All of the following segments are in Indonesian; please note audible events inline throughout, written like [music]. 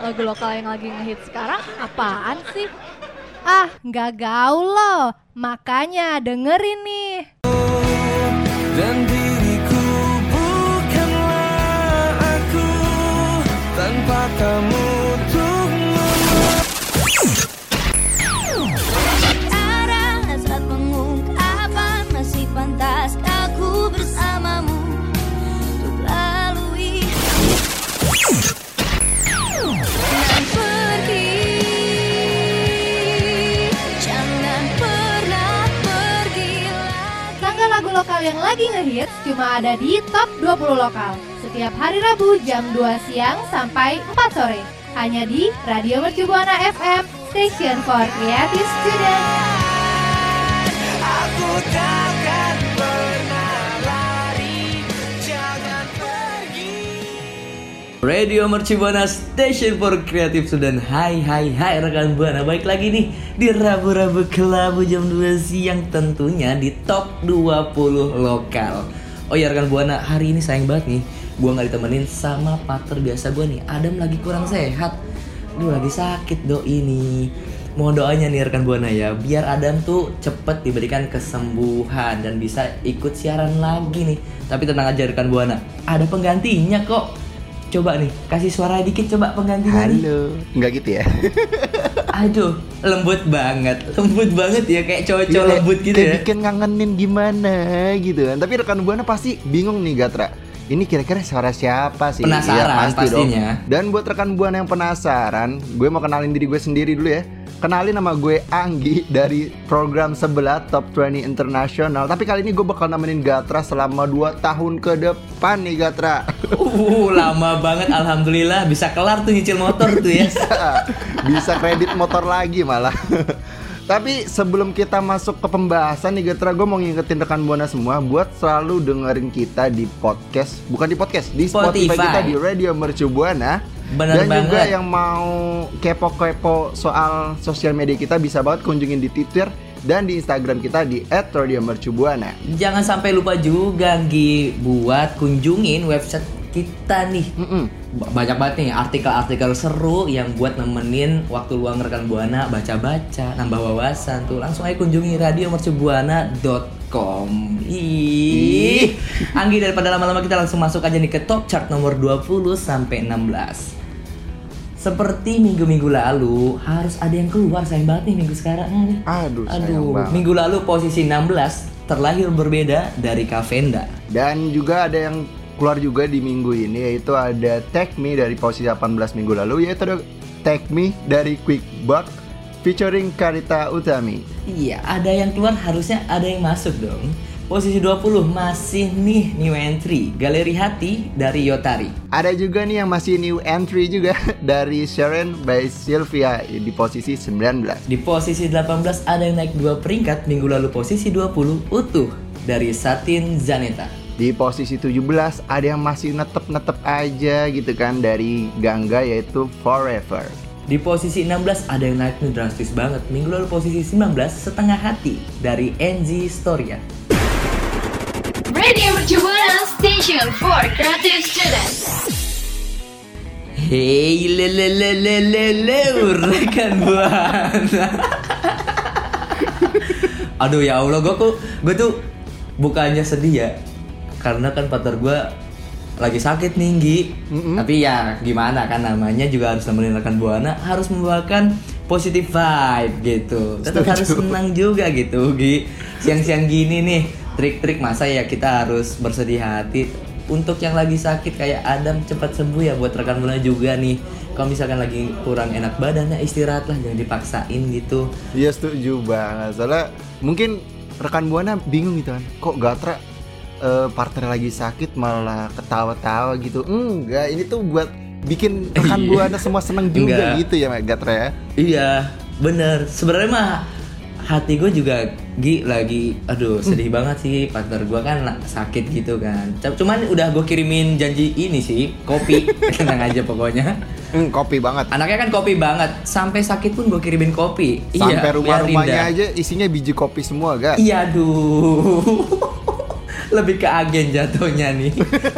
lagu lokal yang lagi ngehit sekarang apaan sih? Ah, nggak gaul loh. Makanya dengerin nih. Dan diriku bukanlah aku tanpa kamu lokal yang lagi ngehits cuma ada di Top 20 Lokal. Setiap hari Rabu jam 2 siang sampai 4 sore. Hanya di Radio Mercu Buana FM, Station for Creative Student. Radio Merci Buana Station for Creative Student Hai hai hai rekan Buana. Baik lagi nih di Rabu-Rabu Kelabu jam 2 siang tentunya di top 20 lokal. Oh ya rekan Buana hari ini sayang banget nih Gua nggak ditemenin sama partner biasa gua nih. Adam lagi kurang sehat. Duh lagi sakit do ini. Mohon doanya nih rekan Buana ya. Biar Adam tuh cepet diberikan kesembuhan Dan bisa ikut siaran lagi nih. Tapi tenang aja rekan Buana. Ada penggantinya kok Coba nih, kasih suara dikit coba penggantinya nih. Halo, nggak gitu ya? [laughs] Aduh, lembut banget, lembut banget ya kayak cowok-cowok Iya, lembut gitu kayak ya. bikin ngangenin gimana gitu kan. Tapi rekan buana pasti bingung nih Gatra. Ini kira-kira suara siapa sih? Penasaran Iya, pasti dong. pastinya. Dan buat rekan buana yang penasaran, gue mau kenalin diri gue sendiri dulu ya. Kenalin nama gue Anggi dari program sebelah Top 20 Internasional. Tapi kali ini gue bakal nemenin Gatra selama 2 tahun ke depan nih Gatra. Uh, lama banget alhamdulillah bisa kelar tuh nyicil motor tuh ya. bisa kredit motor lagi malah. Tapi sebelum kita masuk ke pembahasan nih Getra, gue mau ngingetin rekan Buana semua buat selalu dengerin kita di podcast, bukan di podcast, di Spotify, Spotify. kita di Radio Mercu Buana. Bener Dan juga banget. yang mau kepo-kepo soal sosial media kita bisa banget kunjungin di Twitter dan di Instagram kita di @radiomercubuana. Jangan sampai lupa juga Gi buat kunjungin website kita nih. Mm-mm. Ba- Banyak banget nih artikel-artikel seru yang buat nemenin waktu luang rekan Buana baca-baca, nambah wawasan tuh. Langsung aja kunjungi radiomercubuana.com. Ih. [laughs] Anggi daripada lama-lama kita langsung masuk aja nih ke top chart nomor 20 sampai 16. Seperti minggu-minggu lalu harus ada yang keluar sayang banget nih minggu sekarang nih. Aduh, sayang Aduh, banget. minggu lalu posisi 16 terlahir berbeda dari Kavenda. Dan juga ada yang keluar juga di minggu ini yaitu ada Take Me dari posisi 18 minggu lalu yaitu ada Take Me dari Quick Buck featuring Karita Utami. Iya, ada yang keluar harusnya ada yang masuk dong. Posisi 20 masih nih new entry Galeri Hati dari Yotari. Ada juga nih yang masih new entry juga [laughs] dari Sharon by Sylvia di posisi 19. Di posisi 18 ada yang naik dua peringkat minggu lalu posisi 20 utuh dari Satin Zaneta. Di posisi 17 ada yang masih netep-netep aja gitu kan dari Gangga yaitu Forever. Di posisi 16 ada yang naik nih drastis banget. Minggu lalu posisi 19 setengah hati dari NZ Storia. Radio Mercu Buana Station for Creative Students Hey lelelelelele rekan buana. [laughs] Aduh ya Allah, gue tuh gue tuh bukannya sedih ya, karena kan partner gue lagi sakit nih Gi. Tapi ya gimana kan namanya juga harus nemenin rekan buana, harus membawakan positive vibe gitu. Tetap harus senang juga gitu Gi. Siang-siang gini nih, trik-trik masa ya kita harus bersedih hati untuk yang lagi sakit kayak Adam cepat sembuh ya buat rekan buana juga nih. Kalau misalkan lagi kurang enak badannya istirahat lah jangan dipaksain gitu. Iya setuju banget. Soalnya mungkin rekan buana bingung gitu kan. Kok Gatra eh, partner lagi sakit malah ketawa-tawa gitu. Enggak, ini tuh buat bikin rekan Iya. buana semua seneng juga Enggak. gitu ya Gatra ya. Iya, bener. Sebenarnya mah hati gue juga Gi lagi, aduh sedih banget sih partner gue kan sakit gitu kan. Cuman udah gue kirimin janji ini sih, kopi, [laughs] tenang aja pokoknya. Hmm, kopi banget. Anaknya kan kopi banget, sampai sakit pun gue kirimin kopi. Sampai Iya, rumah-rumahnya biar aja isinya biji kopi semua, Gak? Iya, aduh. Lebih ke agen jatuhnya nih.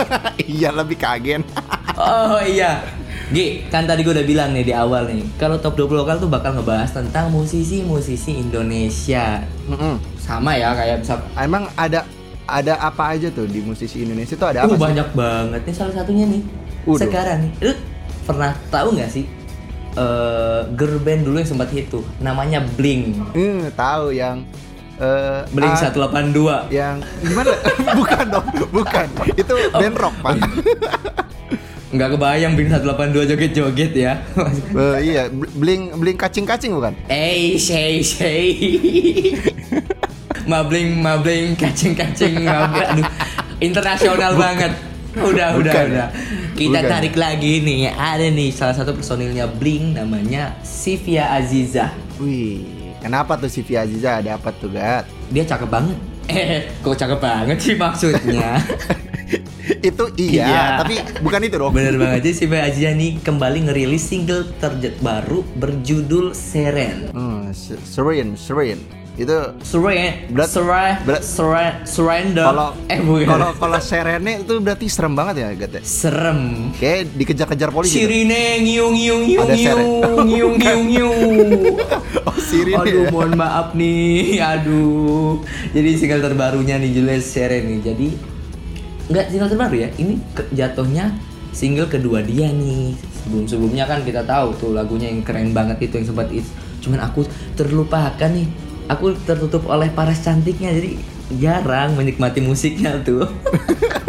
[laughs] iya, lebih kagen. [laughs] Oh iya. Gi, kan tadi gue udah bilang nih di awal nih, kalau top 20 lokal tuh bakal ngebahas tentang musisi-musisi Indonesia. Mm-mm. Sama ya kayak bisa Emang ada ada apa aja tuh di musisi Indonesia tuh ada apa Uh, sih? banyak banget nih salah satunya nih. Waduh. Sekarang nih, lu pernah tahu nggak sih eh girl band dulu yang sempat hit tuh namanya Blink. Hmm, tahu yang eh Blink ah, 182. yang gimana? [laughs] bukan dong, bukan. Itu band rock, Pak. [laughs] Nggak kebayang Blink 182 joget-joget ya. Eh, iya, bl- bling bling kacing-kacing bukan? Eh, say, say. [laughs] mabling, mabling, kacing-kacing, mabling. Aduh, internasional banget. Udah, udah, Bukan. udah. Kita Bukan. tarik lagi nih. Ada nih salah satu personilnya Blink namanya Sivia Aziza. Wih, kenapa tuh si Via Aziza ada apa tuh, Gat? Dia cakep banget. Eh, kok cakep banget sih maksudnya? [laughs] itu iya, Iya. tapi bukan itu dong. Bener banget sih Sivia Aziza nih kembali ngerilis single terbaru berjudul Seren. Hmm, se- Serene, Serene. Itu Seren, Berat- Seren, berat- Seren, Surrender. kalau eh bukan. kalau kalau Serene itu berarti serem banget ya, Gat ya? serem. Kayak dikejar-kejar polisi. Sirine ngiung ngiung ngiung ngiung ngiung [laughs] ngiung ngiung. Oh, Sirine. Aduh, ya? mohon maaf nih. [laughs] Aduh. Jadi single terbarunya nih Julius Seren nih. Jadi nggak single terbaru ya. Ini ke- jatuhnya single kedua dia nih. Sebelum-sebelumnya kan kita tahu tuh lagunya yang keren banget itu yang sempat. Cuman aku terlupakan nih. Aku tertutup oleh paras cantiknya jadi jarang menikmati musiknya tuh.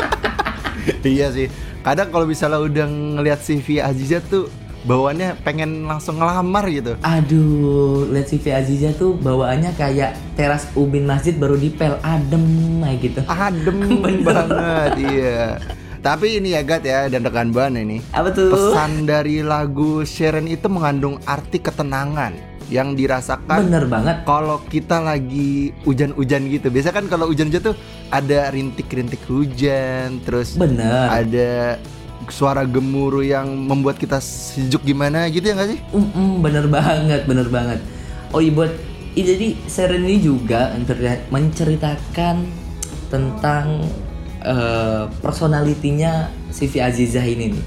[laughs] iya sih. Kadang kalau misalnya udah ngelihat Via Aziza tuh bawaannya pengen langsung ngelamar gitu. Aduh, lihat Via Aziza tuh bawaannya kayak teras ubin masjid baru dipel adem kayak gitu. Adem [laughs] Bener. banget, iya. Tapi ini ya Gat ya dan rekan ban ini. Apa tuh? Pesan dari lagu Sharon itu mengandung arti ketenangan yang dirasakan Bener banget. kalau kita lagi hujan-hujan gitu. Biasa kan kalau hujan-hujan tuh ada rintik-rintik hujan, terus Bener. ada suara gemuruh yang membuat kita sejuk gimana gitu ya nggak sih? Mm, mm, bener banget, bener banget. Oh iya buat i- jadi Seren ini juga mencerita- menceritakan tentang eh, personalitinya si Via Azizah ini nih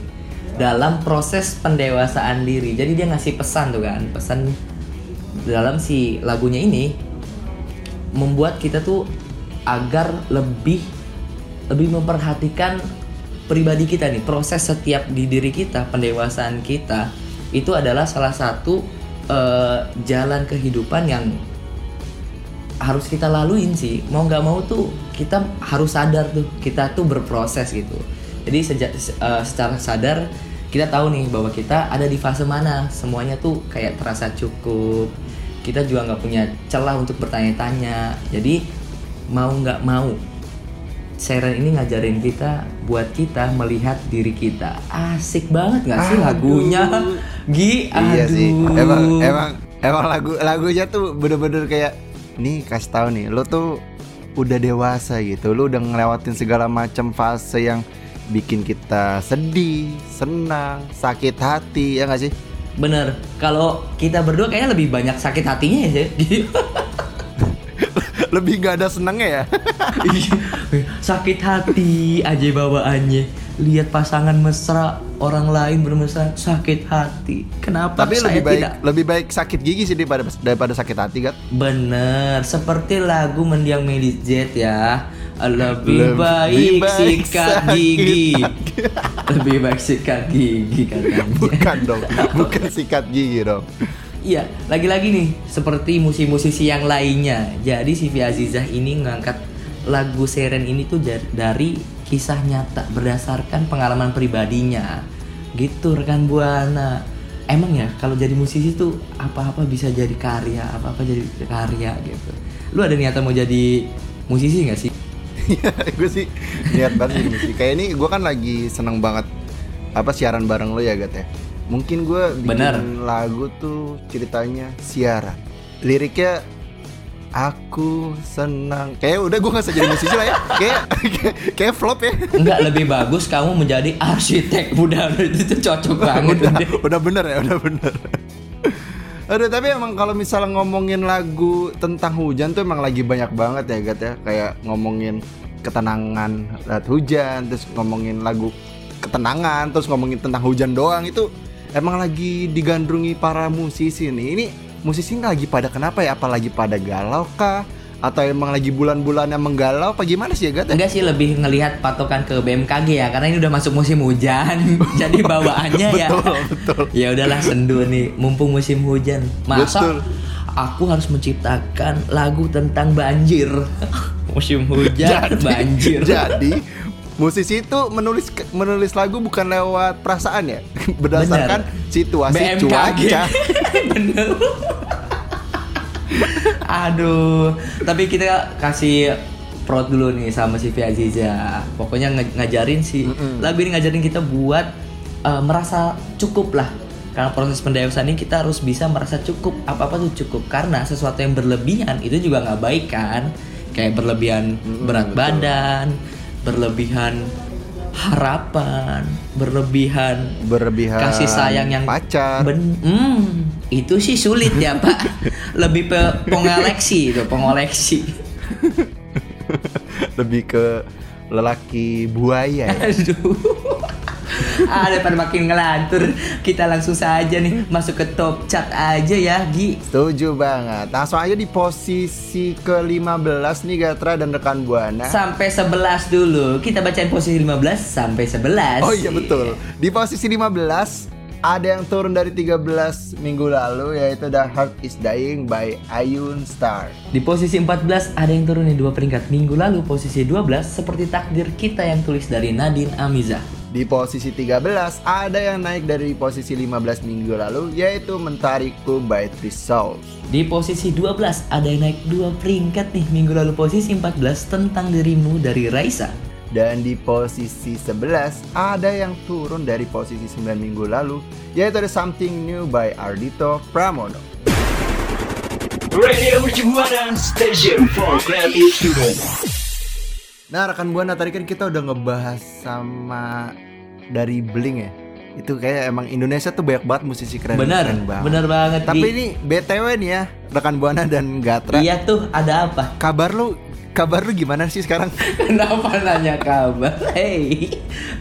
dalam proses pendewasaan diri. Jadi dia ngasih pesan tuh kan, pesan dalam si lagunya ini membuat kita tuh agar lebih lebih memperhatikan pribadi kita nih. Proses setiap di diri kita pendewasaan kita itu adalah salah satu eh, jalan kehidupan yang harus kita laluin sih. Mau nggak mau tuh kita harus sadar tuh kita tuh berproses gitu. Jadi sejak eh, secara sadar kita tahu nih bahwa kita ada di fase mana semuanya tuh kayak terasa cukup kita juga nggak punya celah untuk bertanya-tanya jadi mau nggak mau Seren ini ngajarin kita buat kita melihat diri kita asik banget nggak sih Aduh. lagunya Gi aduh Iya sih. Emang emang emang lagu lagunya tuh bener-bener kayak nih kasih tahu nih, lo tuh udah dewasa gitu. Lo udah ngelewatin segala macam fase yang bikin kita sedih, senang, sakit hati ya nggak sih? Bener, kalau kita berdua kayaknya lebih banyak sakit hatinya ya sih. [laughs] Lebih gak ada senangnya ya. [laughs] Iya. sakit hati aja bawaannya. Lihat pasangan mesra, orang lain bermesra, sakit hati. Kenapa Tapi saya lebih baik tidak? lebih baik sakit gigi sih daripada daripada sakit hati kan? Bener, seperti lagu mendiang Melis Z ya. Lebih Lebih baik, baik sikat gigi. Lebih baik sikat gigi katanya. Bukan dong, bukan sikat gigi dong. Iya, lagi-lagi nih seperti musisi-musisi yang lainnya. Jadi si Via Azizah ini ngangkat lagu Seren ini tuh dari kisah nyata berdasarkan pengalaman pribadinya. Gitu rekan Buana. Emang ya kalau jadi musisi tuh apa-apa bisa jadi karya, apa-apa jadi karya gitu. Lu ada niatan mau jadi musisi nggak sih? Iya, [laughs] gue sih niat banget ini sih. Kayak ini gue kan lagi seneng banget apa siaran bareng lo ya Gat ya. Mungkin gue bikin Bener. lagu tuh ceritanya siaran. Liriknya aku senang. Kayak udah gue gak usah jadi musisi lah ya. [laughs] Kayak kayak, kayak flop ya. Enggak lebih bagus kamu menjadi arsitek. [laughs] Udah itu cocok banget. udah, udah bener ya, udah bener. Aduh tapi emang kalau misalnya ngomongin lagu tentang hujan tuh emang lagi banyak banget ya Gat ya Kayak ngomongin ketenangan saat hujan Terus ngomongin lagu ketenangan terus ngomongin tentang hujan doang itu emang lagi digandrungi para musisi nih. Ini musisi lagi pada kenapa ya? Apalagi pada galau kah? Atau emang lagi bulan-bulan yang menggalau? Apa gimana sih ya Gat? Enggak sih lebih ngelihat patokan ke BMKG ya karena ini udah masuk musim hujan. [laughs] Jadi bawaannya ya. Betul, betul. Ya udahlah sendu nih mumpung musim hujan. Masa Betul. aku harus menciptakan lagu tentang banjir. [laughs] musim hujan banjir. Jadi [laughs] musisi itu menulis menulis lagu bukan lewat perasaan ya, berdasarkan situasi cuaca. Bener. [laughs] Aduh, tapi kita kasih prod dulu nih sama si Via Aziza. Pokoknya ngajarin sih. Lagu ini ngajarin kita buat eh, merasa cukup lah. Karena proses pendewasaan ini kita harus bisa merasa cukup. Apa-apa tuh cukup. Karena sesuatu yang berlebihan itu juga nggak baik kan. Kayak berlebihan berat badan, berlebihan harapan, berlebihan Berlebihan kasih sayang yang pacar. Ben, hmm, itu sih sulit ya pak. [laughs] Lebih pe pengoleksi itu pengoleksi. [laughs] lebih ke lelaki buaya ya. Aduh. Ah, daripada makin ngelantur, kita langsung saja nih masuk ke top chat aja ya, Gi. Setuju banget. Langsung aja di posisi ke-15 nih Gatra dan rekan Buana. Sampai 11 dulu. Kita bacain posisi 15 sampai 11. Oh iya betul. Di posisi 15 ada yang turun dari 13 minggu lalu yaitu The Heart Is Dying by Ayun Star. Di posisi 14 ada yang turun di dua peringkat minggu lalu. Posisi 12 seperti takdir kita yang tulis dari Nadine Amiza. Di posisi 13 ada yang naik dari posisi 15 minggu lalu yaitu Mentariku by Three Souls. Di posisi 12 ada yang naik dua peringkat nih minggu lalu posisi 14 tentang dirimu dari Raisa. Dan di posisi 11 ada yang turun dari posisi 9 minggu lalu yaitu ada Something New by Ardito Pramono. Radio Mercubuana Station for Creative Student. Nah rekan buana tadi kan kita udah ngebahas sama dari Blink ya. Itu kayak emang Indonesia tuh banyak banget musisi keren. Benar, keren banget. benar banget. Tapi ini BTW nih ya rekan buana dan Gatra. Iya tuh ada apa? Kabar lu kabar lu gimana sih sekarang? [laughs] Kenapa nanya kabar? Hey,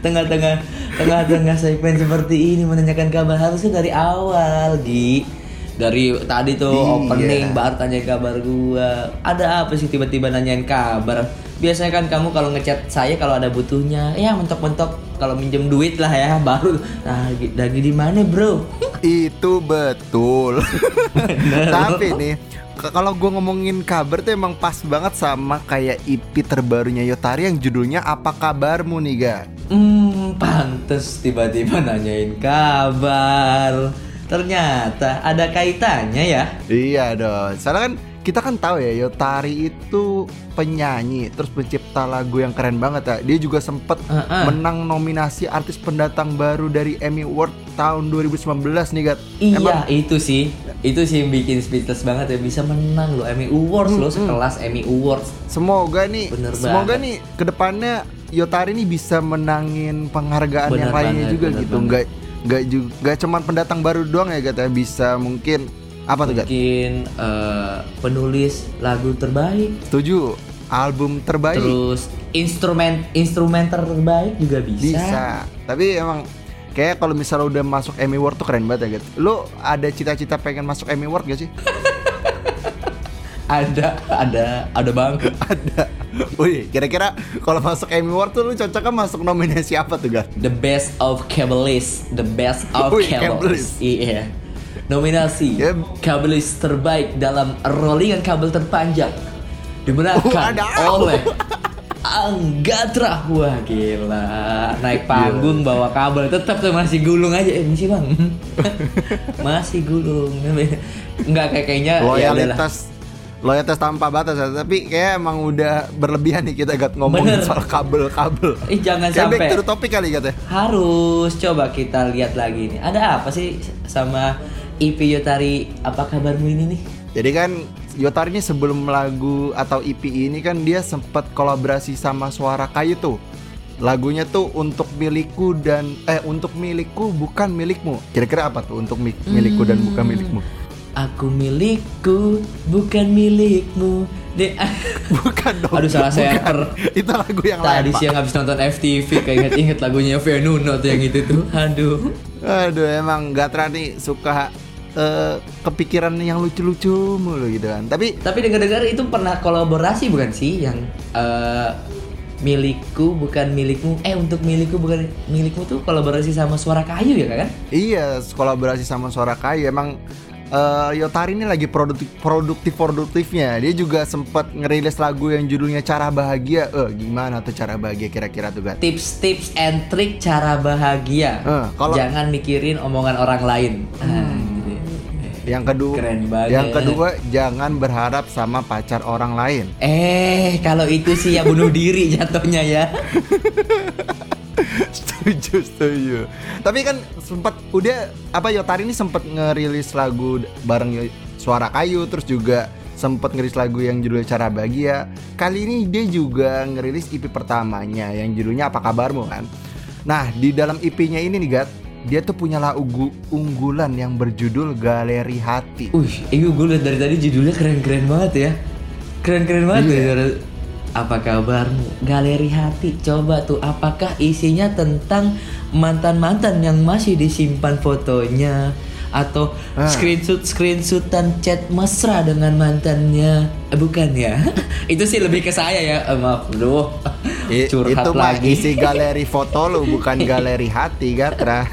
tengah-tengah tengah-tengah segmen seperti ini menanyakan kabar harusnya dari awal, Gi. Dari tadi tuh Iya. opening baru tanya kabar gua. Ada apa sih tiba-tiba nanyain kabar? Biasanya kan kamu kalau ngechat saya kalau ada butuhnya, ya mentok-mentok kalau minjem duit lah ya baru. Nah, lagi, di mana, Bro? Itu betul. [laughs] Tapi nih kalau gue ngomongin kabar tuh emang pas banget sama kayak EP terbarunya Yotari yang judulnya Apa Kabarmu nih ga? Hmm, pantes tiba-tiba nanyain kabar. Ternyata ada kaitannya ya. Iya dong. Soalnya kan kita kan tahu ya Yotari itu penyanyi terus pencipta lagu yang keren banget ya. Dia juga sempet Heeh. menang nominasi artis pendatang baru dari Emmy Award tahun 2019 nih Gat. Iya, Emang itu sih. Itu sih yang bikin speechless banget ya bisa menang loh Emmy Awards loh sekelas Emmy Awards. semoga nih Bener semoga banget. nih ke depannya Yotari nih bisa menangin penghargaan Bener yang lainnya banget, juga bener gitu. banget. Nggak nggak juga nggak cuman pendatang baru doang ya Gat ya bisa mungkin apa tuh? Mungkin eh, penulis lagu terbaik, Setuju. Album terbaik terus instrumen instrumenter terbaik juga bisa. Bisa. Tapi emang kayak kalau misalnya udah masuk Emmy Award tuh keren banget ya, Gat. Lu ada cita-cita pengen masuk Emmy Award gak sih? [laughs] Ada, ada, ada banget. [laughs] ada. Wih, kira-kira kalau masuk Emmy Award tuh lu cocoknya masuk nominasi apa tuh, Gat? The best of kabelist, the best of kabelist. Iya. Nominasi Ya. kabelist terbaik dalam rollingan kabel terpanjang dimenangkan Oh, oleh Anggatra. Wah gila, naik panggung bawa kabel tetap tuh masih gulung aja. Eh, masih bang, [laughs] masih gulung. Enggak kayak kayaknya ya. Loyalitas loyalitas tanpa batas ya. Tapi kayak emang udah berlebihan nih kita Gat ngomongin Bener. soal kabel-kabel. Ih jangan Kayak back sampai to the topic kali Gat ya. harus coba kita lihat lagi nih. Ada apa sih sama EP Yotari apa kabarmu ini nih? Jadi kan Yotari ini sebelum lagu atau EP ini kan dia sempat kolaborasi sama Suara Kayu tuh. Lagunya tuh untuk milikku dan eh untuk milikku bukan milikmu. Kira-kira apa tuh untuk mi- milikku dan bukan milikmu? Aku milikku, bukan milikmu. De [laughs] Bukan dong. Aduh, salah server. Itu lagu yang lain. Tadi siang habis nonton FTV kayak inget-inget lagunya Venuno tuh yang itu tuh. Aduh. Aduh, emang Gatra nih suka eh, kepikiran yang lucu-lucu mulu gitu kan. Tapi Tapi dengar-dengar itu pernah kolaborasi bukan sih yang eh, milikku bukan milikmu. Eh untuk milikku bukan milikmu tuh kolaborasi sama Suara Kayu ya kan? iya, kolaborasi sama Suara Kayu emang eh, Yotari ini lagi produktif produktif produktifnya. Dia juga sempat ngerilis lagu yang judulnya Cara Bahagia. Eh, gimana tuh cara bahagia kira-kira tuh, Gat? Tips-tips and trik cara bahagia. Eh, kalau- Jangan mikirin omongan orang lain. Gitu. Yang kedua, Keren banget. yang kedua jangan berharap sama pacar orang lain. Eh, kalau itu sih ya bunuh diri jatuhnya ya. [laughs] setuju, setuju. Tapi kan sempat udah apa Yotari ini sempat ngerilis lagu bareng Suara Kayu terus juga sempat ngerilis lagu yang judulnya Cara Bahagia. Kali ini dia juga ngerilis EP pertamanya yang judulnya Apa Kabarmu kan. Nah, di dalam EP-nya ini nih Gat, dia tuh punya lagu unggulan yang berjudul Galeri Hati. Wih, itu gue liat dari tadi judulnya keren-keren banget ya. Keren-keren banget Iya. ya. Apa kabarmu? Galeri hati. Coba tuh, apakah isinya tentang mantan-mantan yang masih disimpan fotonya? Atau Ah. screenshot-screenshotan chat mesra dengan mantannya? Eh, bukan ya? [laughs] Itu sih lebih ke saya ya. Eh, maaf. I- [laughs] Curhat itu mah lagi. isi galeri foto lu bukan [laughs] galeri hati Gatra.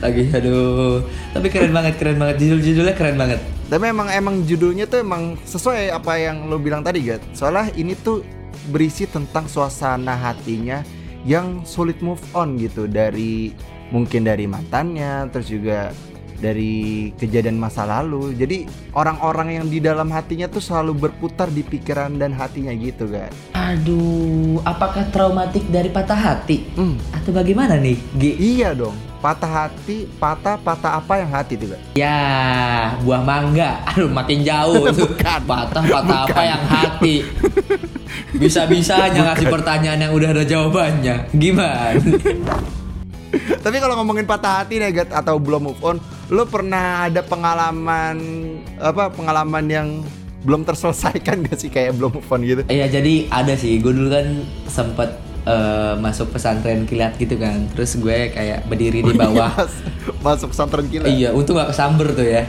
lagi aduh. Tapi keren banget, keren banget. Judul-judulnya keren banget. Tapi emang emang judulnya tuh emang sesuai apa yang lo bilang tadi, Gat. Soalnya ini tuh berisi tentang suasana hatinya yang sulit move on gitu dari mungkin dari mantannya, terus juga dari kejadian masa lalu. Jadi orang-orang yang di dalam hatinya tuh selalu berputar di pikiran dan hatinya gitu, Gat. Aduh, apakah traumatik dari patah hati? Hmm, Atau bagaimana nih, Gi? iya dong. Patah hati, patah patah apa yang hati tuh, Gat? Ya, buah mangga. Aduh, makin jauh [laughs] tuh. Bukan. Patah, patah apa yang hati? [laughs] Bisa-bisanya ngasih pertanyaan yang udah ada jawabannya. Gimana? [laughs] Tapi kalau ngomongin patah hati nih Gat, atau belum move on, lo pernah ada pengalaman apa pengalaman yang belum terselesaikan gak sih kayak belum move on gitu? Iya, jadi ada sih. Gue dulu kan sempet eh, masuk pesantren kilat gitu kan. Terus gue kayak berdiri di bawah. Mas- masuk pesantren kilat. iya, untung gak kesamber tuh ya.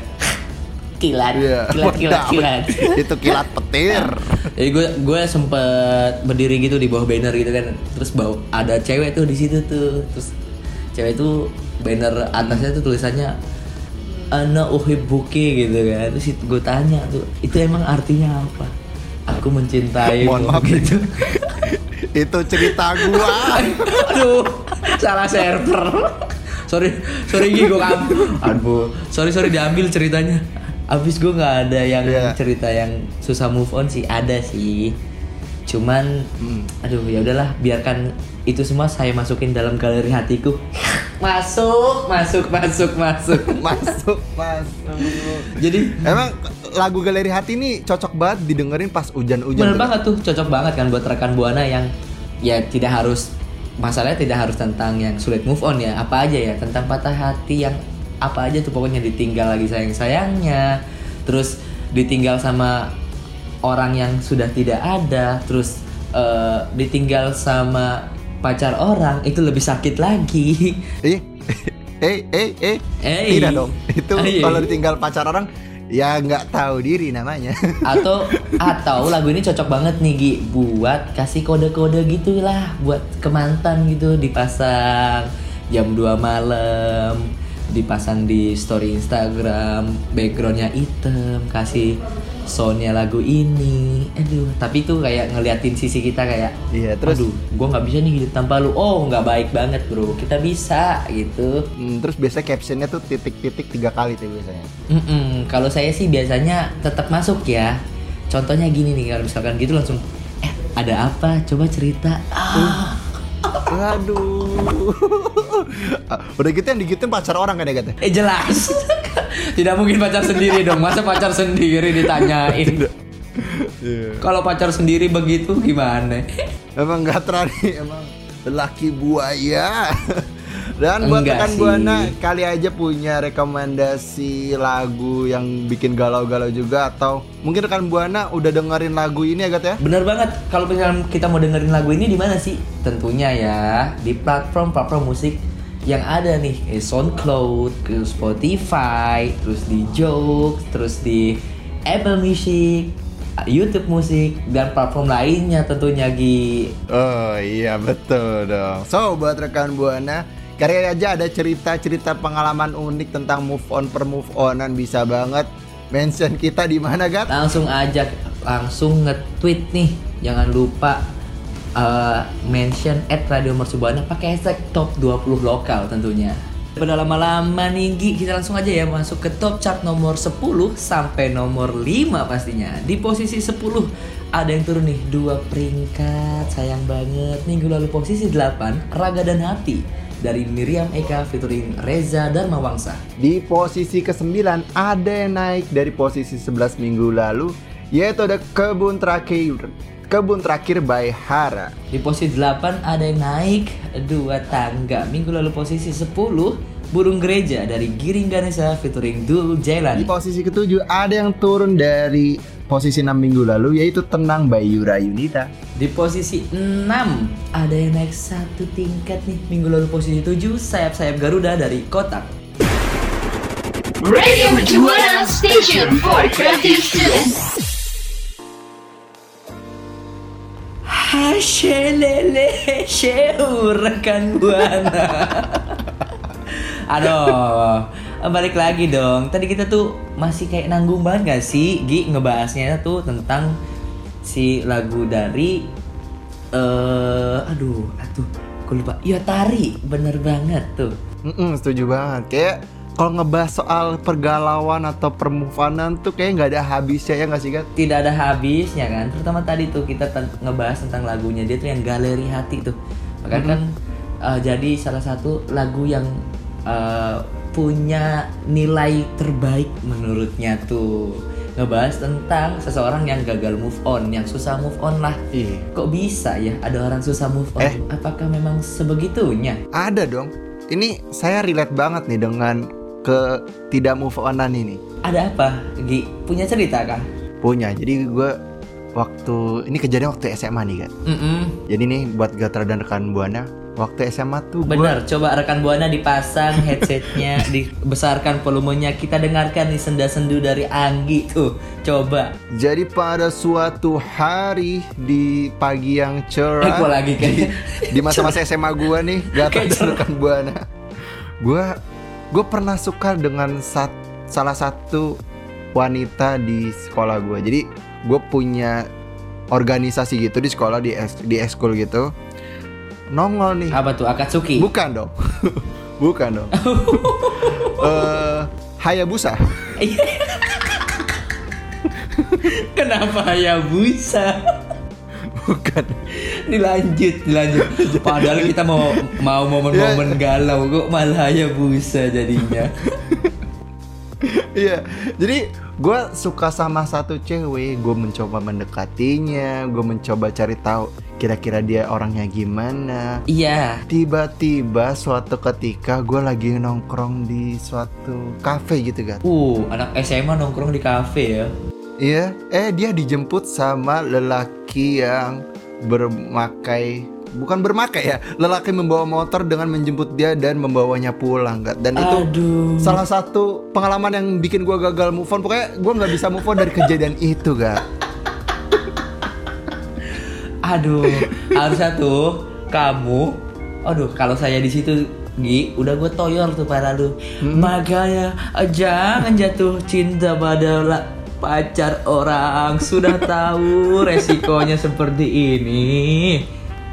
Kilat, Iya. kilat, kilat, Wadaw. kilat. Itu kilat petir. Jadi gue gue sempet berdiri gitu di bawah banner gitu kan. Terus bawah ada cewek tuh di situ tuh. Terus cewek tuh banner atasnya tuh tulisannya Ana uhibbuki gitu kan. Terus gue tanya tuh, itu emang artinya apa? Aku mencintai Mohon maaf gitu. [laughs] Itu cerita gua. [laughs] Aduh, salah server. sorry, sorry gue kam. Aduh, sorry sorry diambil ceritanya. Abis gue nggak ada yang Iya. cerita yang susah move on sih, ada sih. Cuman, Hmm. aduh ya udahlah, biarkan itu semua saya masukin dalam galeri hatiku. [laughs] masuk, masuk, masuk, masuk. [laughs] masuk, masuk. Jadi Emang lagu Galeri Hati ini cocok banget didengerin pas hujan-hujan. Bener tuh. banget tuh, cocok banget kan buat rekan buana yang ya tidak harus masalahnya tidak harus tentang yang sulit move on ya, apa aja ya tentang patah hati yang apa aja tuh pokoknya ditinggal lagi sayang sayangnya, terus ditinggal sama orang yang sudah tidak ada, terus eh, ditinggal sama pacar orang itu lebih sakit lagi. [laughs] Eh, eh, eh, eh, tidak dong. Itu Ah, iya. kalau ditinggal pacar orang, ya nggak tahu diri namanya. [laughs] atau atau lagu ini cocok banget nih Gi buat kasih kode-kode gitulah buat ke mantan gitu dipasang jam 2 malam dipasang di story Instagram backgroundnya item kasih soundnya lagu ini aduh tapi itu kayak ngeliatin sisi kita kayak Iya, terus- aduh gue nggak bisa nih hidup tanpa lu oh nggak baik banget bro kita bisa gitu Hmm, terus biasanya captionnya tuh titik-titik tiga kali tuh biasanya. Mm-mm, kalau saya sih biasanya tetap masuk ya. Contohnya gini nih kalau misalkan gitu langsung eh ada apa? Coba cerita. Ah, Aduh. Ah, [laughs] Udah gitu yang digituin pacar orang kan ya kata. eh jelas. [laughs] Tidak mungkin pacar sendiri dong. Masa pacar sendiri ditanyain? Kalau pacar sendiri begitu gimana? Emang gak terani, emang lelaki buaya. [laughs] Dan buat Enggak rekan. Buana kali aja punya rekomendasi lagu yang bikin galau-galau juga atau mungkin rekan Buana udah dengerin lagu ini ya Gat ya? Bener banget. Kalau misalnya kita mau dengerin lagu ini di mana sih? Tentunya ya di platform-platform musik yang ada nih, eh, SoundCloud, ke Spotify, terus di Joox, terus di Apple Music, YouTube Musik dan platform lainnya tentunya Gi. Oh iya betul dong. So buat rekan Buana Kali aja ada cerita-cerita pengalaman unik tentang move on per move onan bisa banget mention kita di mana Gat? Langsung aja langsung nge-tweet nih. Jangan lupa eh, mention at Radio Mercubuana pakai hashtag top 20 lokal tentunya. Pada lama-lama kita langsung aja ya masuk ke top chart nomor 10 sampai nomor 5 pastinya. Di posisi 10 ada yang turun nih dua peringkat sayang banget minggu lalu posisi 8 Raga dan Hati dari Miriam Eka featuring Reza Dharma Wangsa. Di posisi ke-9 ada yang naik dari posisi 11 minggu lalu yaitu ada Kebun Terakhir Kebun Terakhir by Hara. Di posisi 8 ada yang naik dua tangga. Minggu lalu posisi 10 Burung Gereja dari Giring Ganesha featuring Dul Di Jailani. posisi ke-7 ada yang turun dari posisi 6 minggu lalu yaitu Tenang by Yura Yunita. Di posisi 6 ada yang naik satu tingkat nih. Minggu lalu posisi 7 Sayap-sayap Garuda dari Kotak. Radio Mercubuana Station for Creative Students. Hashelele sheu rekan buana. [laughs] Aduh, balik lagi dong. Tadi kita tuh masih kayak nanggung banget gak sih, Gi ngebahasnya tuh tentang si lagu dari eh aduh, aduh, aku lupa. Ya Tari, bener banget tuh. Mm-mm, setuju banget. Kayak kalau ngebahas soal pergalauan atau permovanan tuh kayak nggak ada habisnya ya nggak sih kan? Tidak ada habisnya kan. Terutama tadi tuh kita ngebahas tentang lagunya dia tuh yang Galeri Hati tuh. Makanya kan eh, jadi salah satu lagu yang eh, punya nilai terbaik menurutnya tuh ngebahas tentang seseorang yang gagal move on, yang susah move on lah. Iya. Kok bisa ya ada orang susah move on? Eh. Apakah memang sebegitunya? Ada dong. Ini saya relate banget nih dengan ke tidak move onan ini. Ada apa? Gi, punya cerita kah? Punya. Jadi gue waktu ini kejadian waktu SMA nih kan. Mm-mm. Jadi nih buat Gatra dan rekan buana waktu SMA tuh Bener, coba rekan buana dipasang headsetnya, [laughs] dibesarkan volumenya, kita dengarkan nih senda-sendu dari Anggi tuh. Coba. Jadi pada suatu hari di pagi yang cerah gua lagi kayak- di masa-masa SMA gua nih gak rekan buana. Gua gue pernah suka dengan sat- salah satu wanita di sekolah gua. Jadi gue punya organisasi gitu di sekolah di es- di eskul gitu. Nongol nih. Apa tuh Akatsuki? Bukan dong. [laughs] Bukan dong. [laughs] Eh Hayabusa. [laughs] Kenapa ya busa? Bukan. dilanjut, dilanjut. Padahal kita mau mau momen-momen galau kok malah ya busa jadinya. Iya, jadi gue suka sama satu cewek, gue mencoba mendekatinya, gue mencoba cari tahu kira-kira dia orangnya gimana. Iya. Tiba-tiba suatu ketika gue lagi nongkrong di suatu kafe gitu kan. Uh, anak SMA nongkrong di kafe ya. Iya, eh dia dijemput sama lelaki yang bermakai bukan bermakai ya, lelaki membawa motor dengan menjemput dia dan membawanya pulang, kan. Dan itu Aduh. salah satu pengalaman yang bikin gua gagal move on pokoknya gua nggak bisa move on dari kejadian itu gak Aduh, harusnya tuh kamu, aduh kalau saya di situ Gi, udah gue toyor tuh pada lu. Makanya eh, jangan jatuh cinta pada pacar orang. Sudah tahu resikonya seperti ini,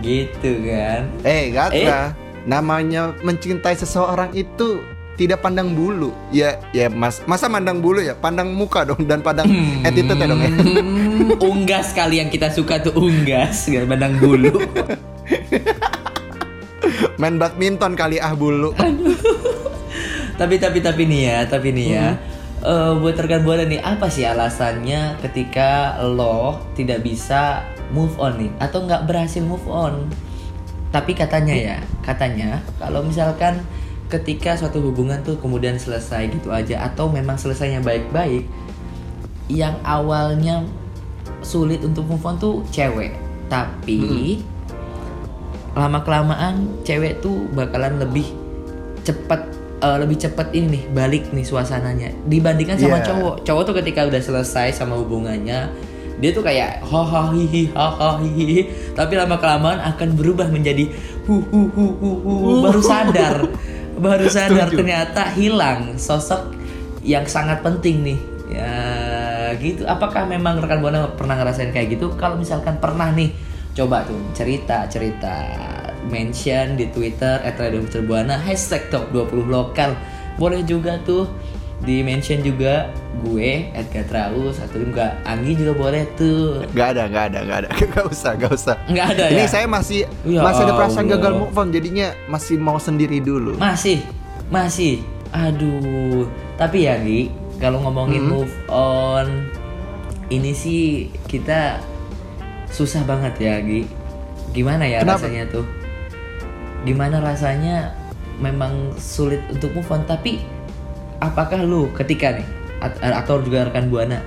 gitu kan? eh Gatra namanya mencintai seseorang itu tidak pandang bulu. Ya ya mas masa mandang bulu ya? Pandang muka dong dan pandang attitude ya dong ya. Hmm, [laughs] [laughs] unggas kali yang kita suka tuh unggas, gak pandang bulu. [laughs] main badminton kali ah bulu. Tapi tapi tapi nih ya tapi nih ya. Eh, buat rekan buana nih apa sih alasannya ketika lo tidak bisa move on nih? Atau nggak berhasil move on? Tapi katanya ya katanya kalau misalkan ketika suatu hubungan tuh kemudian selesai gitu aja atau memang selesainya baik-baik yang awalnya sulit untuk move on tuh cewek. Tapi lama kelamaan cewek tuh bakalan lebih cepat eh, lebih cepat ini nih balik nih suasananya. Dibandingkan sama Iya. cowok. Cowok tuh ketika udah selesai sama hubungannya dia tuh kayak hahaha hihi hahaha hihi tapi lama kelamaan akan berubah menjadi hu hu hu hu hu. Baru sadar. Baru [laughs] sadar Setuju. ternyata hilang sosok yang sangat penting nih. Ya gitu apakah memang rekan buana pernah ngerasain kayak gitu kalau misalkan pernah nih coba tuh cerita cerita mention di Twitter @radiomercubuana hashtag top 20 lokal boleh juga tuh di mention juga gue Edgar Traus atau enggak Anggi juga boleh tuh Gak ada, gak ada, gak ada. [laughs] Gak usah, gak usah. nggak ada Ini ya saya masih Ya masih ada perasaan Allah. gagal move on, jadinya masih mau sendiri dulu. Masih, masih. Aduh, tapi ya Gi, kalau ngomongin Hmm. move on, ini sih kita susah banget ya Gi. Gimana ya Kenapa? rasanya tuh? Gimana rasanya memang sulit untuk move on, tapi apakah lu ketika nih at- atau juga rekan buana,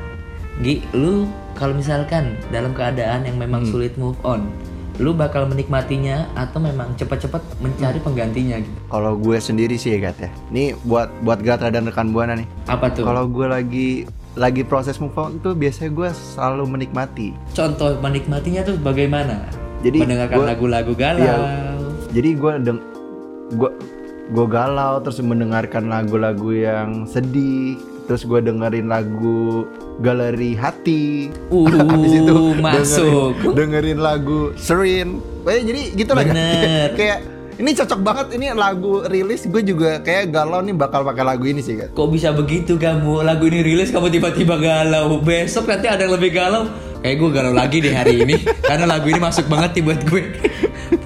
Gi, lu kalau misalkan dalam keadaan yang memang Hmm. sulit move on, lu bakal menikmatinya atau memang cepat-cepat mencari Hmm. penggantinya gitu? Kalau gue sendiri sih ya Gat ya. Ini buat buat Gatra dan rekan buana nih. Apa tuh? Kalau gue lagi lagi proses move on tuh biasanya gue selalu menikmati. Contoh menikmatinya tuh bagaimana? Jadi mendengarkan lagu-lagu galau. Iya. Jadi gue deng gue gue galau terus mendengarkan lagu-lagu yang sedih terus gue dengerin lagu galeri hati Uh, [laughs] Habis itu masuk. dengerin, dengerin lagu Serin eh, jadi gitu lah Gat. Bener. [laughs] kayak ini cocok banget ini lagu rilis gue juga kayak galau nih bakal pakai lagu ini sih kan Kok bisa begitu kamu? Lagu ini rilis kamu tiba-tiba galau. Besok nanti ada yang lebih galau. Kayak gue galau lagi deh hari ini [laughs] karena lagu ini masuk banget nih buat gue.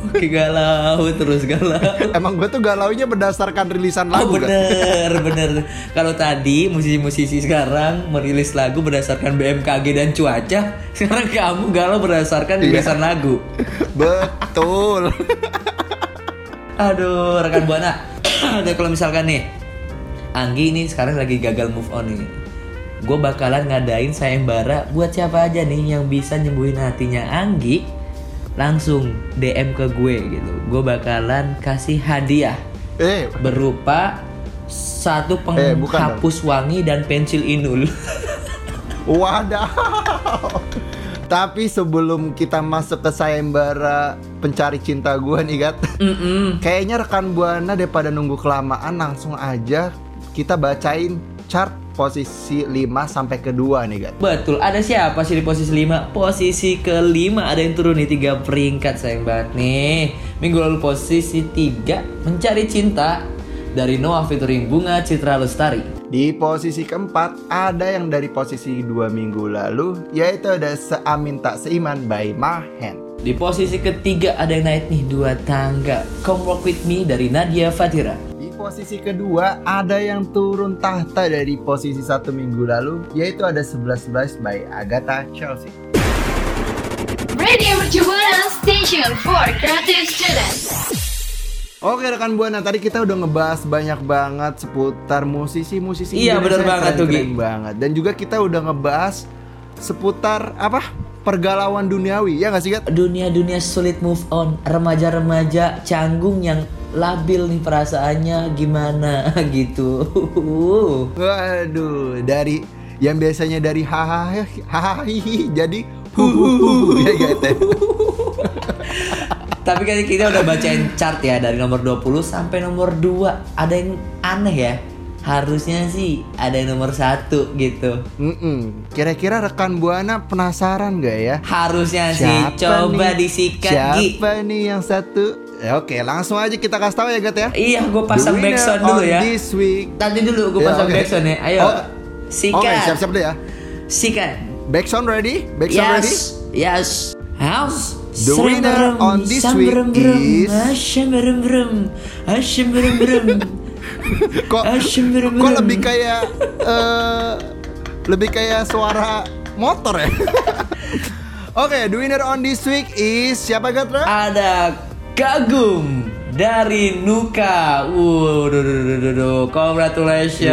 Oke galau terus galau. emang gue tuh galaunya berdasarkan rilisan Oh lagu kan bener bener Kalau tadi musisi-musisi sekarang merilis lagu berdasarkan BMKG dan cuaca [laughs] Sekarang kamu galau berdasarkan Iya. rilisan lagu betul Aduh, rekan buana. [clears throat] Ada kalau misalkan nih, Anggi ini sekarang lagi gagal move on nih. Gue bakalan ngadain sayembara buat siapa aja nih yang bisa nyembuhin hatinya Anggi. Langsung DM ke gue gitu. Gue bakalan kasih hadiah eh berupa satu Eh, penghapus wangi dan pensil inul. Wadaw. Tapi sebelum kita masuk ke sayembara pencari cinta gue nih Gat Mm-mm. Kayaknya rekan Buana daripada nunggu kelamaan langsung aja kita bacain chart posisi 5 sampai kedua nih Gat Betul, ada siapa sih di posisi 5? Posisi kelima ada yang turun nih tiga peringkat sayang banget nih. Minggu lalu posisi 3 Mencari Cinta dari Noah featuring Bunga Citra Lestari. Di posisi keempat ada yang dari posisi dua minggu lalu Yaitu ada Seamin Tak Seiman by Mahen Di posisi ketiga ada yang naik nih dua tangga. Come Walk With Me dari Nadia Fatira. Posisi kedua ada yang turun tahta dari posisi satu minggu lalu Yaitu ada 11-11 by Agatha Chelsea Radio Mercu Buana Station for Creative Students. Oke rekan buana tadi kita udah ngebahas banyak banget seputar musisi-musisi Iya, yang banget tuh, Gi. banget dan juga kita udah ngebahas seputar apa pergalauan duniawi ya nggak sih Gat? Dunia-dunia sulit move on, remaja-remaja canggung yang labil nih perasaannya gimana [laughs] gitu. Waduh dari yang biasanya dari hahaha jadi huhuhu [laughs] ya ya? Tapi kan kita udah bacain chart ya dari nomor 20 sampai nomor 2 Ada yang aneh ya Harusnya sih ada yang nomor satu gitu Mm-mm. Kira-kira rekan buana penasaran gak ya? Harusnya sih coba nih? disikat Gi Siapa nih yang satu? Ya, oke langsung aja kita kasih tahu ya Gat ya. Iya gue pasang backsound dulu ya This week Tadi dulu gue Ya, pasang oke. backsound ya Ayo Oh, Sikat Oke siap-siap deh ya. Sikat Backsound ready? Backsound ready? Yes Yes House The winner on this week is- Asyam berem berem Asyam berem berem [laughs] Kok berem kok lebih kayak eh lebih kayak suara motor ya? [laughs] Oke, the winner on this week is siapa Gatra? Ada kagum dari Nuka. Waduh, duh, duh, duh, duh. congratulations.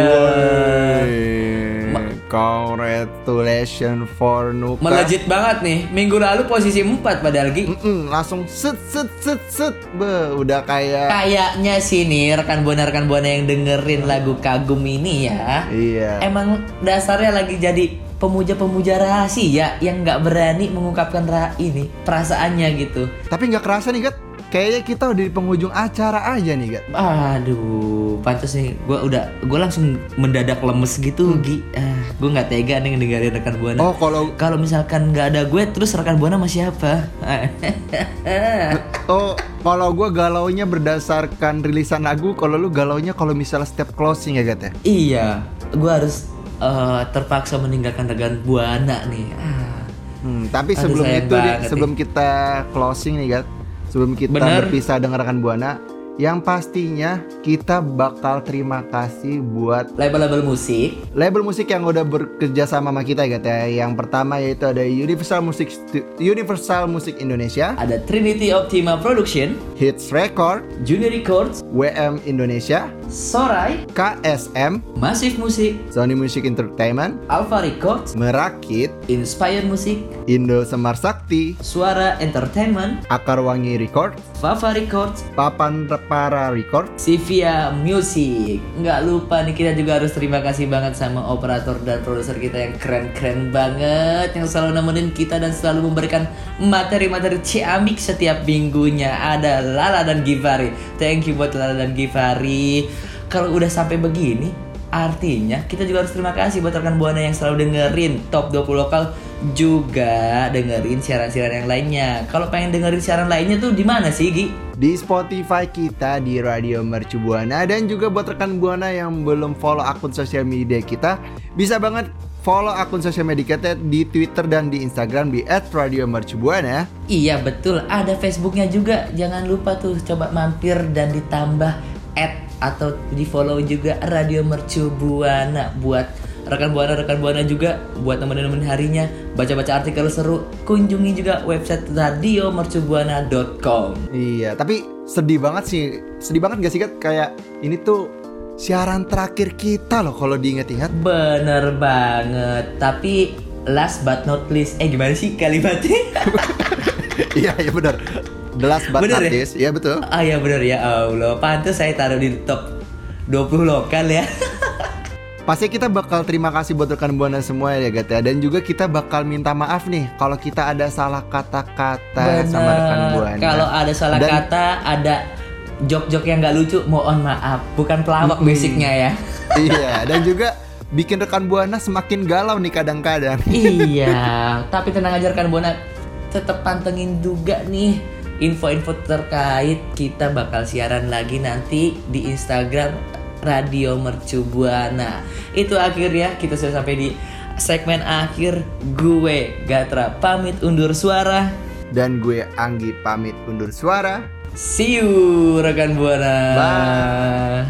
Congratulations for Nuka. Melejit banget nih. Minggu lalu posisi 4 padahal Gi. Mm-mm, langsung set set set set. Be, udah kayak Kayaknya sih nih rekan buana rekan buana yang dengerin lagu kagum ini ya. Iya. Emang dasarnya lagi jadi pemuja-pemuja rahasia yang nggak berani mengungkapkan ra ini perasaannya gitu. Tapi nggak kerasa nih, Gat. Kayaknya kita udah di penghujung acara aja nih, Gat. Aduh, pantas nih. Gue udah, gue langsung mendadak lemes gitu, Gi. Ah, gue nggak tega nih ngedengerin rekan buana. Oh, kalau Kalau misalkan nggak ada gue, terus rekan buana sama siapa? [laughs] oh, kalau gua galaunya berdasarkan rilisan lagu, kalau lu galaunya kalau misalnya step closing ya, Gat ya. iya, gue harus eh, terpaksa meninggalkan rekan buana nih. Ah. Hmm, tapi Aduh, sebelum itu nih, sebelum kita closing nih, Gat. Sebelum kita Bener. berpisah dengan rekan Buana, yang pastinya kita bakal terima kasih buat Label-label musik. Label musik yang udah bekerja sama sama kita ya, ya. Yang pertama yaitu ada Universal Music Universal Music Indonesia, ada Trinity Optima Production, Hits Record, Junior Records, WM Indonesia, Sorai, KSM, Massive Music, Sony Music Entertainment, Alpha Records, Merakit, Inspire Music, Indo Semar Sakti, Suara Entertainment, Akar Wangi Record, Fafa Records, Papan Repara Record, Sivia Music. Nggak lupa nih kita juga harus terima kasih banget sama operator dan produser kita yang keren-keren banget yang selalu nemenin kita dan selalu memberikan materi-materi ciamik setiap minggunya. Ada Lala dan Givari. Thank you buat Lala dan Givari. Kalau udah sampai begini, artinya kita juga harus terima kasih buat rekan buana yang selalu dengerin top 20 lokal juga dengerin siaran-siaran yang lainnya. Kalau pengen dengerin siaran lainnya tuh di mana sih, Gi? di Spotify kita di Radio Mercu Buana dan juga buat rekan Buana yang belum follow akun sosial media kita bisa banget follow akun sosial media kita di Twitter dan di Instagram di @radiomercubuana. Iya betul, ada Facebooknya juga. Jangan lupa tuh coba mampir dan ditambah add atau di follow juga Radio Mercu Buana buat rekan buana rekan buana juga buat teman-teman harinya baca-baca artikel seru kunjungi juga website radiomercubuana.com Iya, tapi sedih banget sih. Sedih banget gak sih Kat? Kayak ini tuh siaran terakhir kita loh kalau diinget-inget. bener banget tapi last but not least eh gimana sih kalimatnya [laughs] Iya, iya benar. The last but Bener not ya? least. Iya betul. ah ya bener ya Allah pantas saya taruh di top 20 lokal ya [laughs] Pasti kita bakal terima kasih buat rekan buana semua ya Gat ya Dan juga kita bakal minta maaf nih Kalau kita ada salah kata-kata sama rekan buana Kalau ada salah Dan- kata, ada jok-jok yang nggak lucu, mohon maaf. Bukan pelawak Mm-mm. basicnya ya. [laughs] Iya dan juga bikin rekan buana semakin galau nih kadang-kadang iya, [laughs] tapi tenang aja rekan buana, tetap pantengin juga nih info-info terkait kita bakal siaran lagi nanti di Instagram Radio Mercu Buana. Itu akhirnya kita sudah sampai di segmen akhir gue Gatra pamit undur suara. Dan gue Anggi pamit undur suara See you rekan buana. Bye.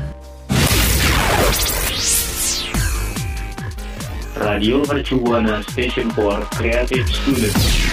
Radio Mercu Buana Station for Creative Students.